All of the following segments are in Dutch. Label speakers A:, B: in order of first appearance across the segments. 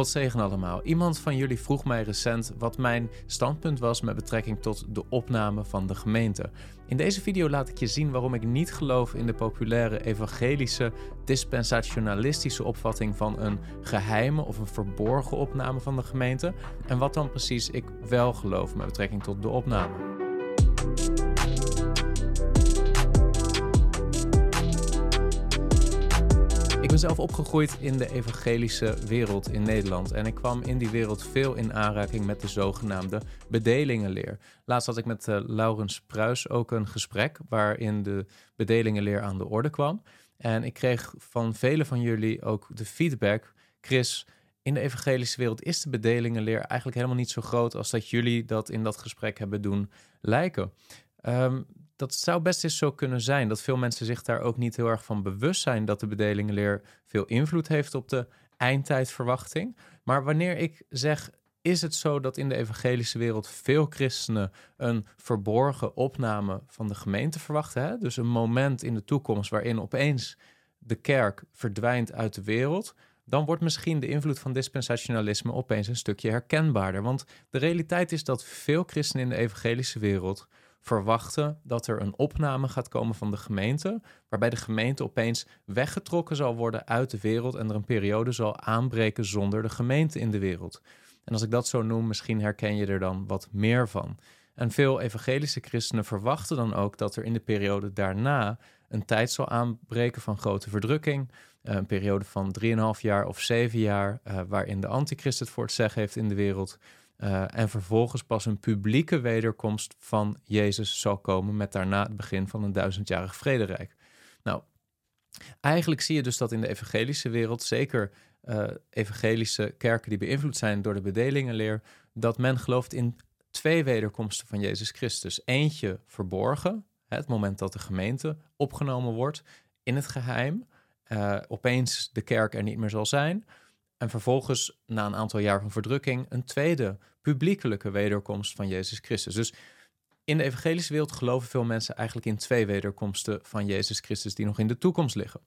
A: God zegen allemaal. Iemand van jullie vroeg mij recent wat mijn standpunt was met betrekking tot de opname van de gemeente. In deze video laat ik je zien waarom ik niet geloof in de populaire evangelische dispensationalistische opvatting van een geheime of een verborgen opname van de gemeente en wat dan precies ik wel geloof met betrekking tot de opname. Ben zelf opgegroeid in de evangelische wereld in Nederland en ik kwam in die wereld veel in aanraking met de zogenaamde bedelingenleer. Laatst had ik met uh, Laurens Pruis ook een gesprek waarin de bedelingenleer aan de orde kwam. En ik kreeg van velen van jullie ook de feedback, Chris, in de evangelische wereld is de bedelingenleer eigenlijk helemaal niet zo groot als dat jullie dat in dat gesprek hebben doen lijken. Um, dat zou best eens zo kunnen zijn. Dat veel mensen zich daar ook niet heel erg van bewust zijn dat de bedelingenleer veel invloed heeft op de eindtijdverwachting. Maar wanneer ik zeg, is het zo dat in de evangelische wereld veel christenen een verborgen opname van de gemeente verwachten? Hè? Dus een moment in de toekomst waarin opeens de kerk verdwijnt uit de wereld. Dan wordt misschien de invloed van dispensationalisme opeens een stukje herkenbaarder. Want de realiteit is dat veel christenen in de evangelische wereld verwachten dat er een opname gaat komen van de gemeente, waarbij de gemeente opeens weggetrokken zal worden uit de wereld en er een periode zal aanbreken zonder de gemeente in de wereld. En als ik dat zo noem, misschien herken je er dan wat meer van. En veel evangelische christenen verwachten dan ook dat er in de periode daarna een tijd zal aanbreken van grote verdrukking. Eh, een periode van 3,5 jaar of 7 jaar, uh, waarin de antichrist het voor het zeggen heeft in de wereld. Uh, en vervolgens pas een publieke wederkomst van Jezus zal komen met daarna het begin van een duizendjarig vrederijk. Nou, eigenlijk zie je dus dat in de evangelische wereld, zeker uh, evangelische kerken die beïnvloed zijn door de bedelingenleer, dat men gelooft in twee wederkomsten van Jezus Christus. Eentje verborgen, het moment dat de gemeente opgenomen wordt in het geheim, uh, opeens de kerk er niet meer zal zijn. En vervolgens, na een aantal jaar van verdrukking, een tweede publiekelijke wederkomst van Jezus Christus. Dus in de evangelische wereld geloven veel mensen eigenlijk in twee wederkomsten van Jezus Christus die nog in de toekomst liggen.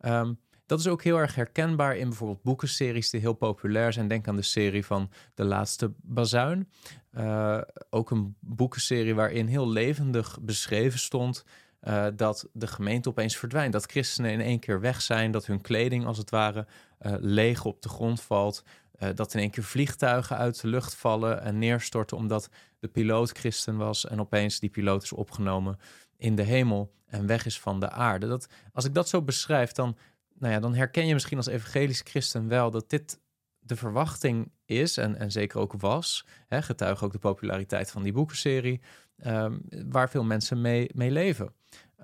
A: Um, dat is ook heel erg herkenbaar in bijvoorbeeld boekenseries die heel populair zijn. Denk aan de serie van De Laatste Bazuin. Uh, ook een boekenserie waarin heel levendig beschreven stond uh, dat de gemeente opeens verdwijnt. Dat christenen in één keer weg zijn, dat hun kleding als het ware uh, leeg op de grond valt. Uh, dat in één keer vliegtuigen uit de lucht vallen en neerstorten omdat de piloot christen was en opeens die piloot is opgenomen in de hemel en weg is van de aarde. Dat, als ik dat zo beschrijf, dan, nou ja, dan herken je misschien als evangelisch christen wel dat dit de verwachting is, en, en zeker ook was, hè, getuige ook de populariteit van die boekenserie, um, waar veel mensen mee, mee leven.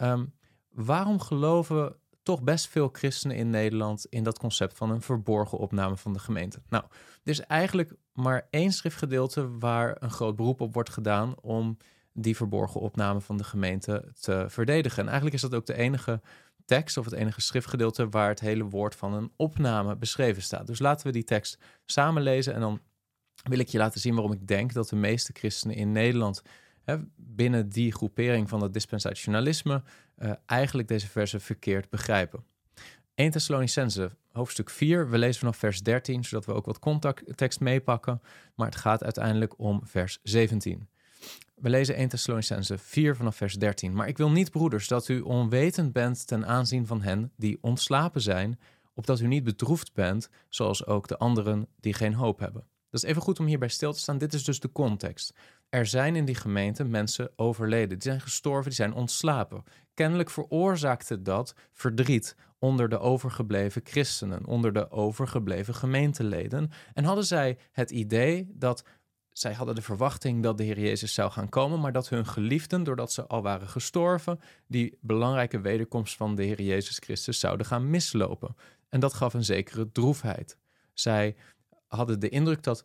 A: Um, waarom geloven toch best veel christenen in Nederland in dat concept van een verborgen opname van de gemeente? Nou, er is eigenlijk maar één schriftgedeelte waar een groot beroep op wordt gedaan om die verborgen opname van de gemeente te verdedigen. En eigenlijk is dat ook de enige tekst of het enige schriftgedeelte waar het hele woord van een opname beschreven staat. Dus laten we die tekst samen lezen en dan wil ik je laten zien waarom ik denk dat de meeste christenen in Nederland binnen die groepering van het dispensationalisme uh, eigenlijk deze versen verkeerd begrijpen. 1 Thessalonicense, hoofdstuk 4. We lezen vanaf vers 13, zodat we ook wat context meepakken. Maar het gaat uiteindelijk om vers 17. We lezen 1 Thessalonicense 4 vanaf vers 13. Maar ik wil niet, broeders, dat u onwetend bent ten aanzien van hen die ontslapen zijn, opdat u niet bedroefd bent, zoals ook de anderen die geen hoop hebben. Dat is even goed om hierbij stil te staan. Dit is dus de context. Er zijn in die gemeente mensen overleden. Die zijn gestorven, die zijn ontslapen. Kennelijk veroorzaakte dat verdriet onder de overgebleven christenen, onder de overgebleven gemeenteleden. En hadden zij het idee dat zij hadden de verwachting dat de Heer Jezus zou gaan komen, maar dat hun geliefden, doordat ze al waren gestorven, die belangrijke wederkomst van de Heer Jezus Christus zouden gaan mislopen. En dat gaf een zekere droefheid. Zij hadden de indruk dat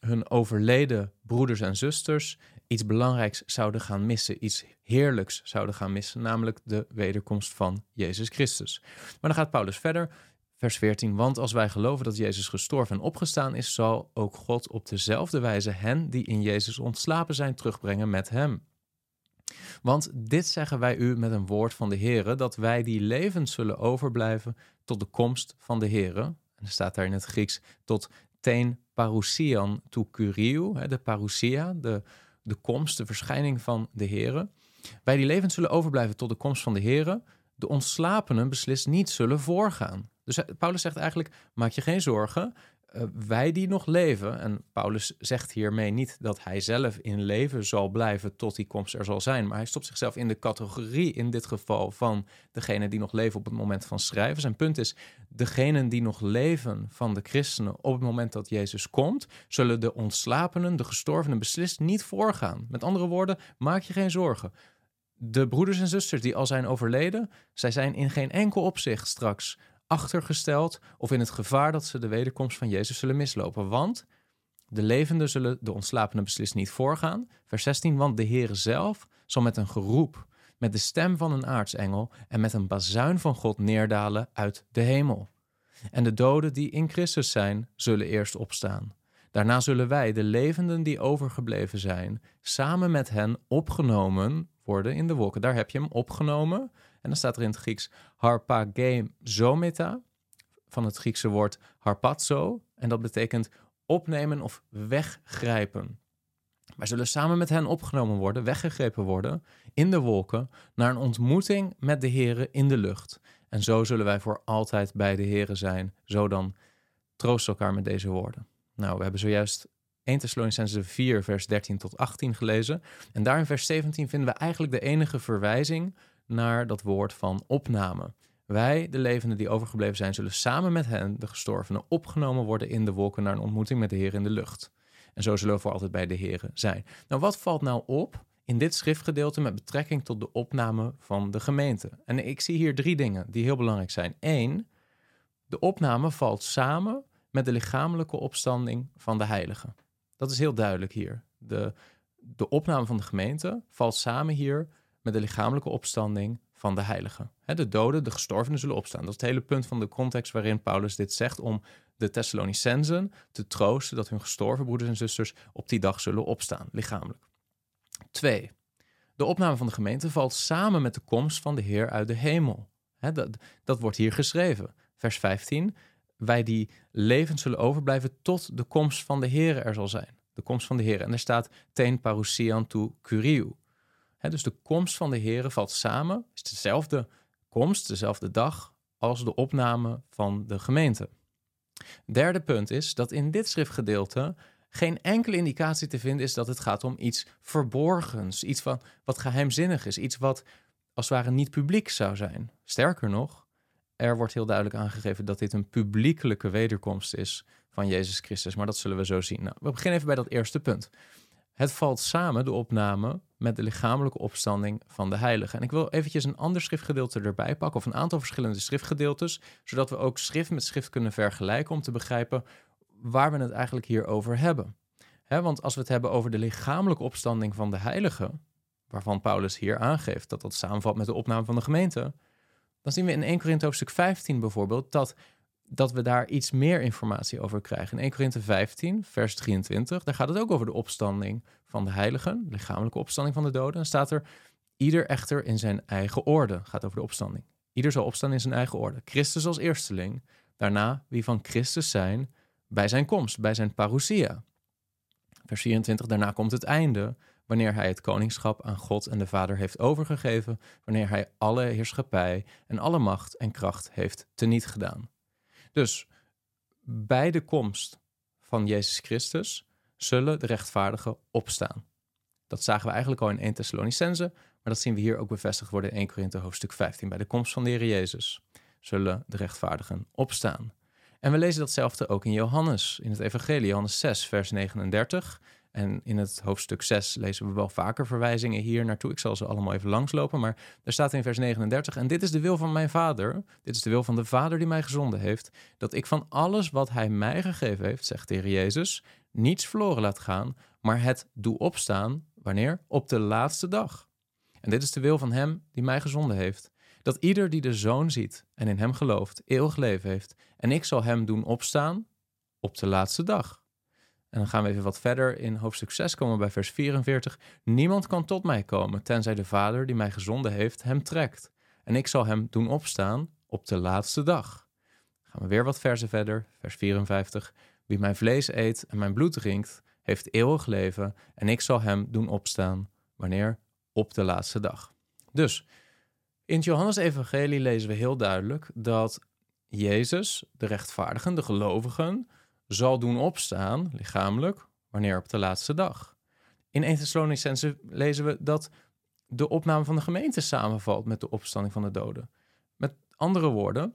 A: hun overleden broeders en zusters iets belangrijks zouden gaan missen, iets heerlijks zouden gaan missen, namelijk de wederkomst van Jezus Christus. Maar dan gaat Paulus verder, vers 14, want als wij geloven dat Jezus gestorven en opgestaan is, zal ook God op dezelfde wijze hen die in Jezus ontslapen zijn terugbrengen met hem. Want dit zeggen wij u met een woord van de Heere, dat wij die levend zullen overblijven tot de komst van de Heere. En er staat daar in het Grieks tot ten parousian tu curiu, de parousia, de, de komst, de verschijning van de Here. Wij die levend zullen overblijven tot de komst van de Here, de ontslapenen beslist niet zullen voorgaan. Dus Paulus zegt eigenlijk: maak je geen zorgen. Uh, wij die nog leven, en Paulus zegt hiermee niet dat hij zelf in leven zal blijven tot die komst er zal zijn, maar hij stopt zichzelf in de categorie in dit geval van degene die nog leven op het moment van schrijven. Zijn punt is, degenen die nog leven van de christenen op het moment dat Jezus komt, zullen de ontslapenen, de gestorvenen beslist niet voorgaan. Met andere woorden, maak je geen zorgen. De broeders en zusters die al zijn overleden, zij zijn in geen enkel opzicht straks achtergesteld of in het gevaar dat ze de wederkomst van Jezus zullen mislopen. Want de levenden zullen de ontslapenen beslist niet voorgaan. Vers 16, want de Heere zelf zal met een geroep, met de stem van een aartsengel en met een bazuin van God neerdalen uit de hemel. En de doden die in Christus zijn, zullen eerst opstaan. Daarna zullen wij, de levenden die overgebleven zijn, samen met hen opgenomen worden in de wolken. Daar heb je hem opgenomen. En dan staat er in het Grieks harpagezometa, van het Griekse woord harpazo. En dat betekent opnemen of weggrijpen. Wij zullen samen met hen opgenomen worden, weggegrepen worden in de wolken naar een ontmoeting met de Here in de lucht. En zo zullen wij voor altijd bij de Here zijn. Zo dan troost elkaar met deze woorden. Nou, we hebben zojuist 1 Thessalonicense 4 vers 13 tot 18 gelezen. En daar in vers 17 vinden we eigenlijk de enige verwijzing naar dat woord van opname. Wij, de levenden die overgebleven zijn, zullen samen met hen, de gestorvenen, opgenomen worden in de wolken naar een ontmoeting met de Heer in de lucht. En zo zullen we voor altijd bij de Heer zijn. Nou, wat valt nou op in dit schriftgedeelte met betrekking tot de opname van de gemeente? En ik zie hier drie dingen die heel belangrijk zijn. Eén, de opname valt samen met de lichamelijke opstanding van de heiligen. Dat is heel duidelijk hier. De, de opname van de gemeente valt samen hier met de lichamelijke opstanding van de heiligen. De doden, de gestorvenen zullen opstaan. Dat is het hele punt van de context waarin Paulus dit zegt om de Thessalonicensen te troosten dat hun gestorven broeders en zusters op die dag zullen opstaan, lichamelijk. Twee, de opname van de gemeente valt samen met de komst van de Heer uit de hemel. dat, dat wordt hier geschreven. Vers 15, wij die levend zullen overblijven tot de komst van de Heer er zal zijn. De komst van de Heer. En er staat ten parousian tu curiu dus de komst van de Heer valt samen, is dezelfde komst, dezelfde dag als de opname van de gemeente. Derde punt is dat in dit schriftgedeelte geen enkele indicatie te vinden is dat het gaat om iets verborgens, iets van, wat geheimzinnig is, iets wat als het ware niet publiek zou zijn. Sterker nog, er wordt heel duidelijk aangegeven dat dit een publiekelijke wederkomst is van Jezus Christus, maar dat zullen we zo zien. Nou, we beginnen even bij dat eerste punt. Het valt samen, de opname, met de lichamelijke opstanding van de heilige. En ik wil eventjes een ander schriftgedeelte erbij pakken, of een aantal verschillende schriftgedeeltes, zodat we ook schrift met schrift kunnen vergelijken om te begrijpen waar we het eigenlijk hier over hebben. want als we het hebben over de lichamelijke opstanding van de heilige, waarvan Paulus hier aangeeft dat dat samenvalt met de opname van de gemeente, dan zien we in 1 Korinthe hoofdstuk 15 bijvoorbeeld dat dat we daar iets meer informatie over krijgen. In 1 Korinthe 15, vers 23, daar gaat het ook over de opstanding van de heiligen, lichamelijke opstanding van de doden. Dan staat er, ieder echter in zijn eigen orde, gaat over de opstanding. Ieder zal opstaan in zijn eigen orde. Christus als eersteling, daarna wie van Christus zijn bij zijn komst, bij zijn parousia. Vers 24, daarna komt het einde, wanneer hij het koningschap aan God en de Vader heeft overgegeven, wanneer hij alle heerschappij en alle macht en kracht heeft teniet gedaan. Dus bij de komst van Jezus Christus zullen de rechtvaardigen opstaan. Dat zagen we eigenlijk al in 1 Thessalonicense, maar dat zien we hier ook bevestigd worden in 1 Korinthe hoofdstuk 15. Bij de komst van de Heer Jezus zullen de rechtvaardigen opstaan. En we lezen datzelfde ook in Johannes, in het Evangelie, Johannes 6, vers 39. En in het hoofdstuk 6 lezen we wel vaker verwijzingen hier naartoe. Ik zal ze allemaal even langslopen. Maar er staat in vers 39: En dit is de wil van mijn vader. Dit is de wil van de vader die mij gezonden heeft. Dat ik van alles wat hij mij gegeven heeft, zegt de Heer Jezus, niets verloren laat gaan. Maar het doe opstaan. Wanneer? Op de laatste dag. En dit is de wil van hem die mij gezonden heeft. Dat ieder die de zoon ziet en in hem gelooft, eeuwig leven heeft. En ik zal hem doen opstaan op de laatste dag. En dan gaan we even wat verder in hoofdstuk 6 komen bij vers 44. Niemand kan tot mij komen, tenzij de Vader die mij gezonden heeft hem trekt. En ik zal hem doen opstaan op de laatste dag. gaan we weer wat versen verder, vers 54. Wie mijn vlees eet en mijn bloed drinkt, heeft eeuwig leven en ik zal hem doen opstaan. Wanneer? Op de laatste dag. Dus in het Johannes-evangelie lezen we heel duidelijk dat Jezus, de rechtvaardigen, de gelovigen, zal doen opstaan, lichamelijk, wanneer op de laatste dag. In 1 Thessalonicense lezen we dat de opname van de gemeente samenvalt met de opstanding van de doden. Met andere woorden,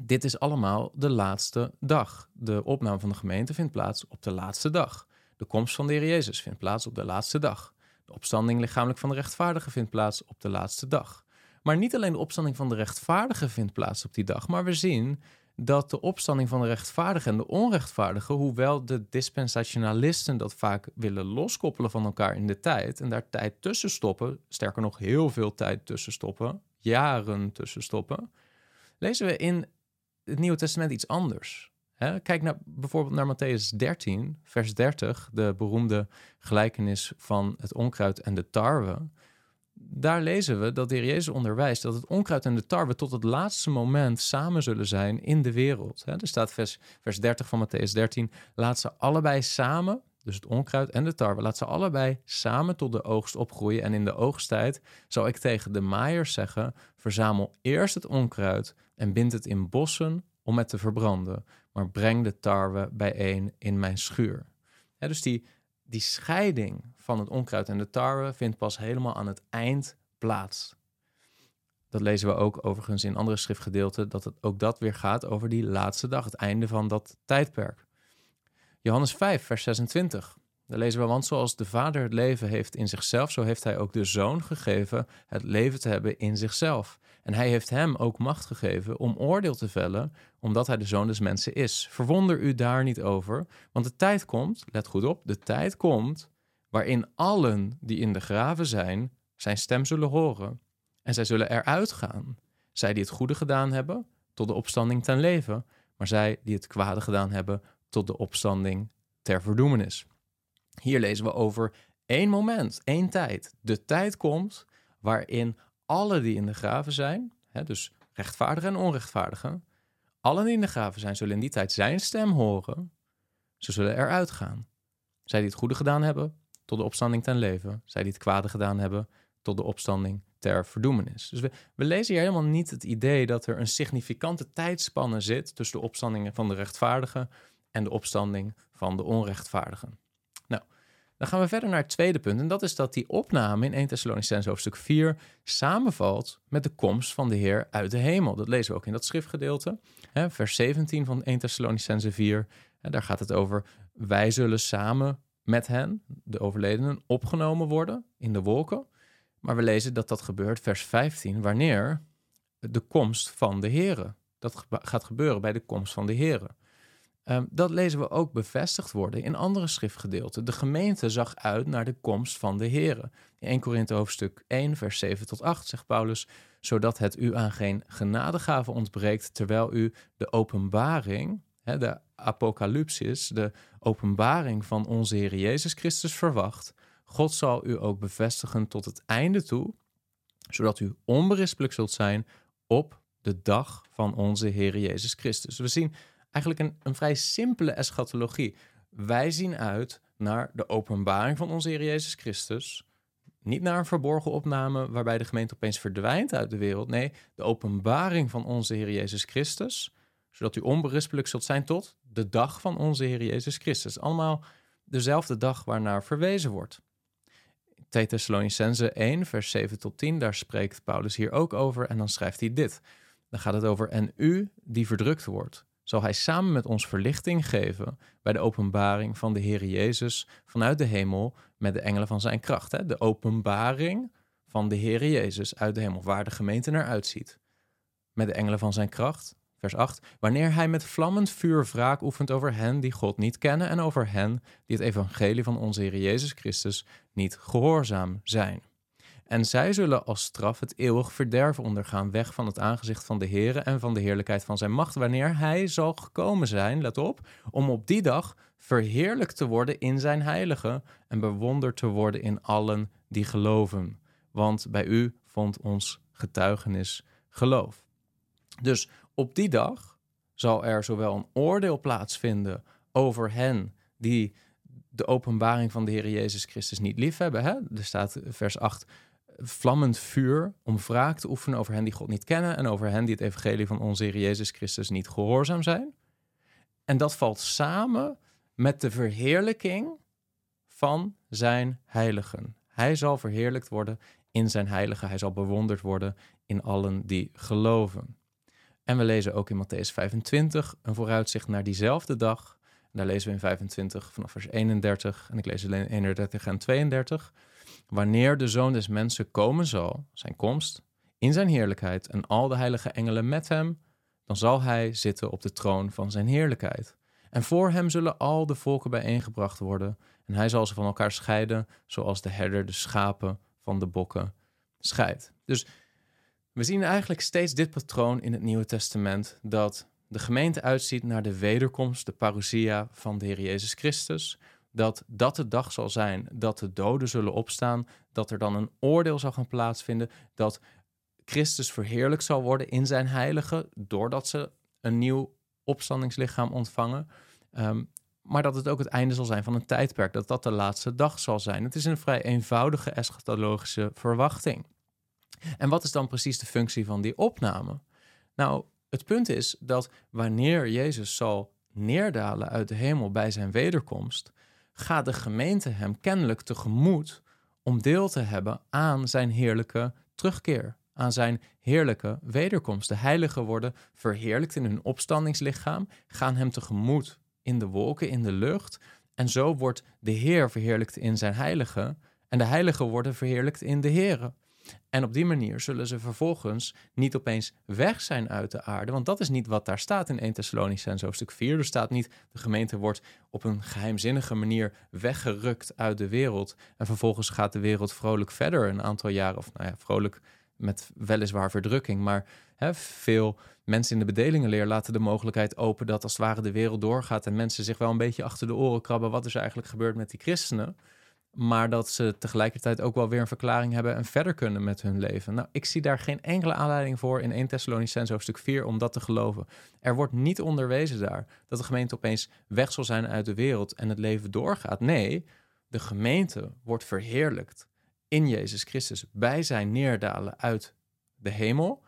A: dit is allemaal de laatste dag. De opname van de gemeente vindt plaats op de laatste dag. De komst van de Heer Jezus vindt plaats op de laatste dag. De opstanding lichamelijk van de rechtvaardige vindt plaats op de laatste dag. Maar niet alleen de opstanding van de rechtvaardige vindt plaats op die dag, maar we zien dat de opstanding van de rechtvaardige en de onrechtvaardige, hoewel de dispensationalisten dat vaak willen loskoppelen van elkaar in de tijd en daar tijd tussen stoppen, sterker nog heel veel tijd tussen stoppen, jaren tussen stoppen, lezen we in het Nieuwe Testament iets anders. Kijk naar, bijvoorbeeld naar Matthäus 13, vers 30, de beroemde gelijkenis van het onkruid en de tarwe daar lezen we dat de Heer Jezus onderwijst dat het onkruid en de tarwe tot het laatste moment samen zullen zijn in de wereld. er staat vers, vers 30 van Matthäus 13, laat ze allebei samen, dus het onkruid en de tarwe, laat ze allebei samen tot de oogst opgroeien. En in de oogsttijd zal ik tegen de maaiers zeggen, verzamel eerst het onkruid en bind het in bossen om het te verbranden, maar breng de tarwe bijeen in mijn schuur. dus die, die scheiding van het onkruid en de tarwe vindt pas helemaal aan het eind plaats. Dat lezen we ook overigens in andere schriftgedeelten, dat het ook dat weer gaat over die laatste dag, het einde van dat tijdperk. Johannes 5, vers 26. Daar lezen we, want zoals de Vader het leven heeft in zichzelf, zo heeft hij ook de Zoon gegeven het leven te hebben in zichzelf. En hij heeft hem ook macht gegeven om oordeel te vellen, omdat hij de Zoon des mensen is. Verwonder u daar niet over, want de tijd komt, let goed op, de tijd komt waarin allen die in de graven zijn, zijn stem zullen horen. En zij zullen eruit gaan. Zij die het goede gedaan hebben, tot de opstanding ten leven, maar zij die het kwade gedaan hebben, tot de opstanding ter verdoemenis. Hier lezen we over één moment, één tijd. De tijd komt waarin alle die in de graven zijn, hè, dus rechtvaardigen en onrechtvaardigen, allen die in de graven zijn, zullen in die tijd zijn stem horen. Ze zullen eruit gaan. Zij die het goede gedaan hebben, tot de opstanding ten leven. Zij die het kwade gedaan hebben, tot de opstanding ter verdoemenis. Dus we, lezen hier helemaal niet het idee dat er een significante tijdspanne zit tussen de opstandingen van de rechtvaardigen en de opstanding van de onrechtvaardigen. Nou, dan gaan we verder naar het tweede punt. En dat is dat die opname in 1 Thessalonicense hoofdstuk 4 samenvalt met de komst van de Heer uit de hemel. Dat lezen we ook in dat schriftgedeelte. Hè, vers 17 van 1 Thessalonicense 4. En daar gaat het over, wij zullen samen met hen, de overledenen, opgenomen worden in de wolken. Maar we lezen dat dat gebeurt, vers 15, wanneer de komst van de Here. Dat gaat gebeuren bij de komst van de Here. Um, dat lezen we ook bevestigd worden in andere schriftgedeelten. De gemeente zag uit naar de komst van de Here. In 1 Korinthe hoofdstuk 1, vers 7 tot 8 zegt Paulus, zodat het u aan geen genadegave ontbreekt, terwijl u de openbaring, de apocalypsis, de openbaring van onze Heer Jezus Christus verwacht, God zal u ook bevestigen tot het einde toe, zodat u onberispelijk zult zijn op de dag van onze Heer Jezus Christus. We zien eigenlijk een, een vrij simpele eschatologie. Wij zien uit naar de openbaring van onze Heer Jezus Christus. Niet naar een verborgen opname waarbij de gemeente opeens verdwijnt uit de wereld. Nee, de openbaring van onze Heer Jezus Christus zodat u onberispelijk zult zijn tot de dag van onze Heer Jezus Christus. Allemaal dezelfde dag waarnaar verwezen wordt. 2 Thessalonicense 1, vers 7 tot 10, daar spreekt Paulus hier ook over en dan schrijft hij dit. Dan gaat het over, en u die verdrukt wordt, zal hij samen met ons verlichting geven bij de openbaring van de Heer Jezus vanuit de hemel met de engelen van zijn kracht. Hè? De openbaring van de Heer Jezus uit de hemel, waar de gemeente naar uitziet. Met de engelen van zijn kracht Vers 8. Wanneer hij met vlammend vuur wraak oefent over hen die God niet kennen en over hen die het evangelie van onze Heer Jezus Christus niet gehoorzaam zijn. En zij zullen als straf het eeuwig verderven ondergaan, weg van het aangezicht van de Heere en van de heerlijkheid van zijn macht, wanneer hij zal gekomen zijn, let op, om op die dag verheerlijkt te worden in zijn heilige en bewonderd te worden in allen die geloven. Want bij u vond ons getuigenis geloof. Dus op die dag zal er zowel een oordeel plaatsvinden over hen die de openbaring van de Heer Jezus Christus niet liefhebben. Hè? Er staat vers 8, vlammend vuur om wraak te oefenen over hen die God niet kennen en over hen die het evangelie van onze Heer Jezus Christus niet gehoorzaam zijn. En dat valt samen met de verheerlijking van zijn heiligen. Hij zal verheerlijkt worden in zijn heiligen. Hij zal bewonderd worden in allen die geloven. En we lezen ook in Matthäus 25 een vooruitzicht naar diezelfde dag. Daar lezen we in 25 vanaf vers 31 en ik lees alleen 31 en 32. Wanneer de Zoon des Mensen komen zal, zijn komst, in zijn heerlijkheid en al de heilige engelen met hem, dan zal hij zitten op de troon van zijn heerlijkheid. En voor hem zullen al de volken bijeengebracht worden. En hij zal ze van elkaar scheiden, zoals de herder de schapen van de bokken scheidt. Dus we zien eigenlijk steeds dit patroon in het Nieuwe Testament: dat de gemeente uitziet naar de wederkomst, de parousia van de Heer Jezus Christus. Dat dat de dag zal zijn dat de doden zullen opstaan, dat er dan een oordeel zal gaan plaatsvinden, dat Christus verheerlijk zal worden in zijn heilige, doordat ze een nieuw opstandingslichaam ontvangen. Um, maar dat het ook het einde zal zijn van een tijdperk, dat dat de laatste dag zal zijn. Het is een vrij eenvoudige eschatologische verwachting. En wat is dan precies de functie van die opname? Nou, het punt is dat wanneer Jezus zal neerdalen uit de hemel bij zijn wederkomst, gaat de gemeente hem kennelijk tegemoet om deel te hebben aan zijn heerlijke terugkeer, aan zijn heerlijke wederkomst. De heiligen worden verheerlijkt in hun opstandingslichaam, gaan hem tegemoet in de wolken, in de lucht. En zo wordt de Heer verheerlijkt in zijn heilige. En de heiligen worden verheerlijkt in de Heere. En op die manier zullen ze vervolgens niet opeens weg zijn uit de aarde. Want dat is niet wat daar staat in 1 Thessalonicense hoofdstuk 4. Er staat niet, de gemeente wordt op een geheimzinnige manier weggerukt uit de wereld. En vervolgens gaat de wereld vrolijk verder een aantal jaren. Of nou ja, vrolijk met weliswaar verdrukking. Maar hè, veel mensen in de bedelingenleer laten de mogelijkheid open dat als het ware de wereld doorgaat en mensen zich wel een beetje achter de oren krabben wat is er eigenlijk gebeurd met die christenen. Maar dat ze tegelijkertijd ook wel weer een verklaring hebben en verder kunnen met hun leven. Nou, ik zie daar geen enkele aanleiding voor in 1 Thessalonicense hoofdstuk 4 om dat te geloven. Er wordt niet onderwezen daar dat de gemeente opeens weg zal zijn uit de wereld en het leven doorgaat. Nee, de gemeente wordt verheerlijkt in Jezus Christus bij zijn neerdalen uit de hemel.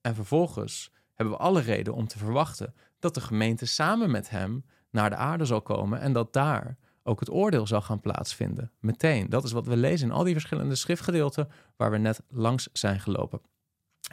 A: En vervolgens hebben we alle reden om te verwachten dat de gemeente samen met hem naar de aarde zal komen en dat daar ook het oordeel zal gaan plaatsvinden. Meteen. Dat is wat we lezen in al die verschillende schriftgedeelten waar we net langs zijn gelopen.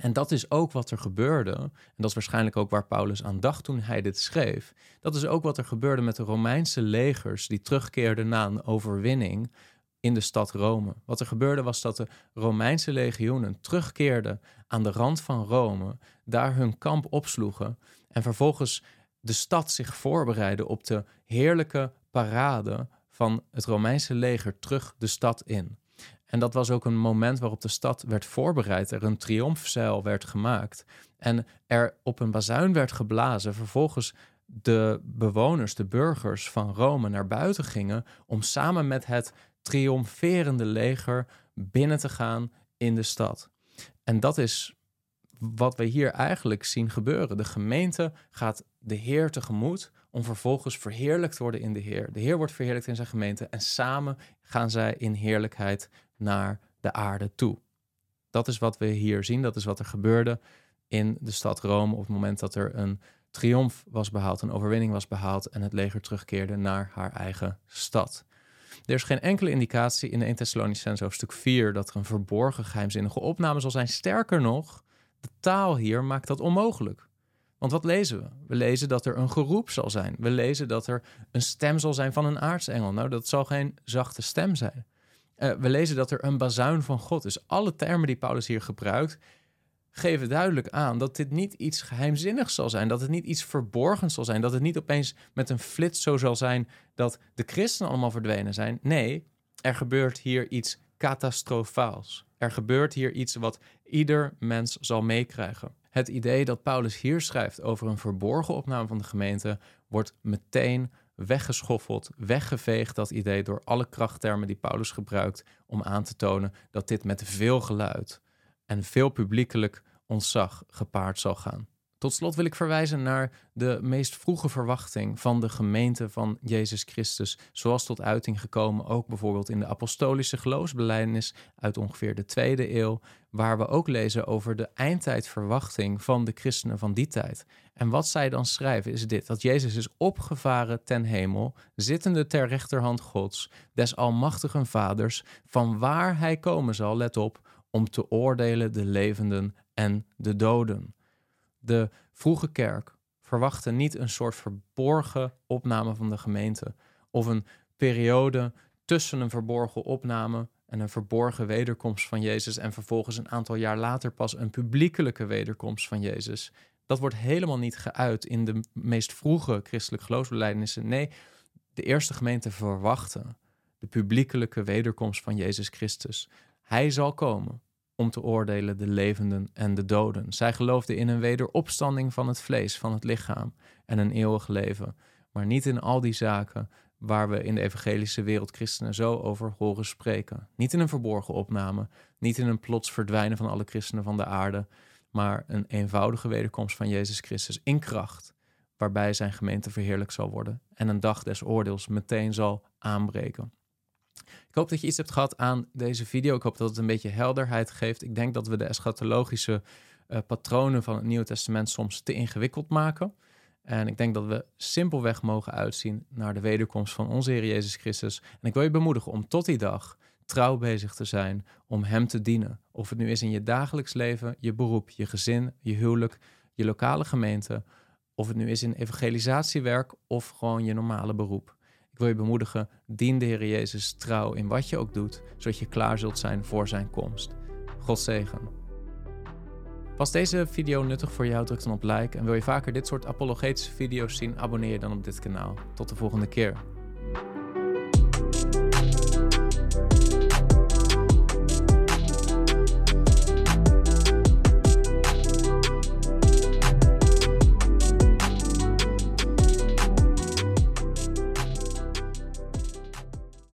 A: En dat is ook wat er gebeurde. En dat is waarschijnlijk ook waar Paulus aan dacht toen hij dit schreef. Dat is ook wat er gebeurde met de Romeinse legers die terugkeerden na een overwinning in de stad Rome. Wat er gebeurde was dat de Romeinse legioenen terugkeerden aan de rand van Rome, daar hun kamp opsloegen en vervolgens de stad zich voorbereidde op de heerlijke parade van het Romeinse leger terug de stad in. En dat was ook een moment waarop de stad werd voorbereid, er een triomfzeil werd gemaakt en er op een bazuin werd geblazen. Vervolgens de bewoners, de burgers van Rome naar buiten gingen om samen met het triomferende leger binnen te gaan in de stad. En dat is wat we hier eigenlijk zien gebeuren. De gemeente gaat de Heer tegemoet om vervolgens verheerlijkt te worden in de Heer. De Heer wordt verheerlijkt in zijn gemeente en samen gaan zij in heerlijkheid naar de aarde toe. Dat is wat we hier zien, dat is wat er gebeurde in de stad Rome op het moment dat er een triomf was behaald, een overwinning was behaald en het leger terugkeerde naar haar eigen stad. Er is geen enkele indicatie in de 1 Thessalonicense hoofdstuk 4 dat er een verborgen geheimzinnige opname zal zijn. Sterker nog, de taal hier maakt dat onmogelijk. Want wat lezen we? We lezen dat er een geroep zal zijn. We lezen dat er een stem zal zijn van een aartsengel. Nou, dat zal geen zachte stem zijn. Uh, we lezen dat er een bazuin van God is. Alle termen die Paulus hier gebruikt, geven duidelijk aan dat dit niet iets geheimzinnigs zal zijn, dat het niet iets verborgens zal zijn, dat het niet opeens met een flits zo zal zijn dat de christenen allemaal verdwenen zijn. Nee, er gebeurt hier iets catastrofaals. Er gebeurt hier iets wat ieder mens zal meekrijgen. Het idee dat Paulus hier schrijft over een verborgen opname van de gemeente wordt meteen weggeschoffeld, weggeveegd, dat idee, door alle krachttermen die Paulus gebruikt om aan te tonen dat dit met veel geluid en veel publiekelijk ontzag gepaard zal gaan. Tot slot wil ik verwijzen naar de meest vroege verwachting van de gemeente van Jezus Christus, zoals tot uiting gekomen ook bijvoorbeeld in de apostolische geloofsbelijdenis uit ongeveer de tweede eeuw, waar we ook lezen over de eindtijdverwachting van de christenen van die tijd. En wat zij dan schrijven is dit: dat Jezus is opgevaren ten hemel, zittende ter rechterhand Gods, des almachtigen Vaders, van waar hij komen zal, let op, om te oordelen de levenden en de doden. De vroege kerk verwachtte niet een soort verborgen opname van de gemeente of een periode tussen een verborgen opname en een verborgen wederkomst van Jezus en vervolgens een aantal jaar later pas een publiekelijke wederkomst van Jezus. Dat wordt helemaal niet geuit in de meest vroege christelijke geloofsbelijdenissen. Nee, de eerste gemeente verwachtte de publiekelijke wederkomst van Jezus Christus. Hij zal komen om te oordelen de levenden en de doden. Zij geloofden in een wederopstanding van het vlees, van het lichaam en een eeuwig leven, maar niet in al die zaken waar we in de evangelische wereld christenen zo over horen spreken. Niet in een verborgen opname, niet in een plots verdwijnen van alle christenen van de aarde, maar een eenvoudige wederkomst van Jezus Christus in kracht, waarbij zijn gemeente verheerlijk zal worden en een dag des oordeels meteen zal aanbreken. Ik hoop dat je iets hebt gehad aan deze video. Ik hoop dat het een beetje helderheid geeft. Ik denk dat we de eschatologische uh, patronen van het Nieuwe Testament soms te ingewikkeld maken. En ik denk dat we simpelweg mogen uitzien naar de wederkomst van onze Heer Jezus Christus. En ik wil je bemoedigen om tot die dag trouw bezig te zijn om Hem te dienen. Of het nu is in je dagelijks leven, je beroep, je gezin, je huwelijk, je lokale gemeente. Of het nu is in evangelisatiewerk of gewoon je normale beroep. Ik wil je bemoedigen, dien de Heer Jezus trouw in wat je ook doet, zodat je klaar zult zijn voor zijn komst. God zegen. Was deze video nuttig voor jou? Druk dan op like. En wil je vaker dit soort apologetische video's zien? Abonneer je dan op dit kanaal. Tot de volgende keer.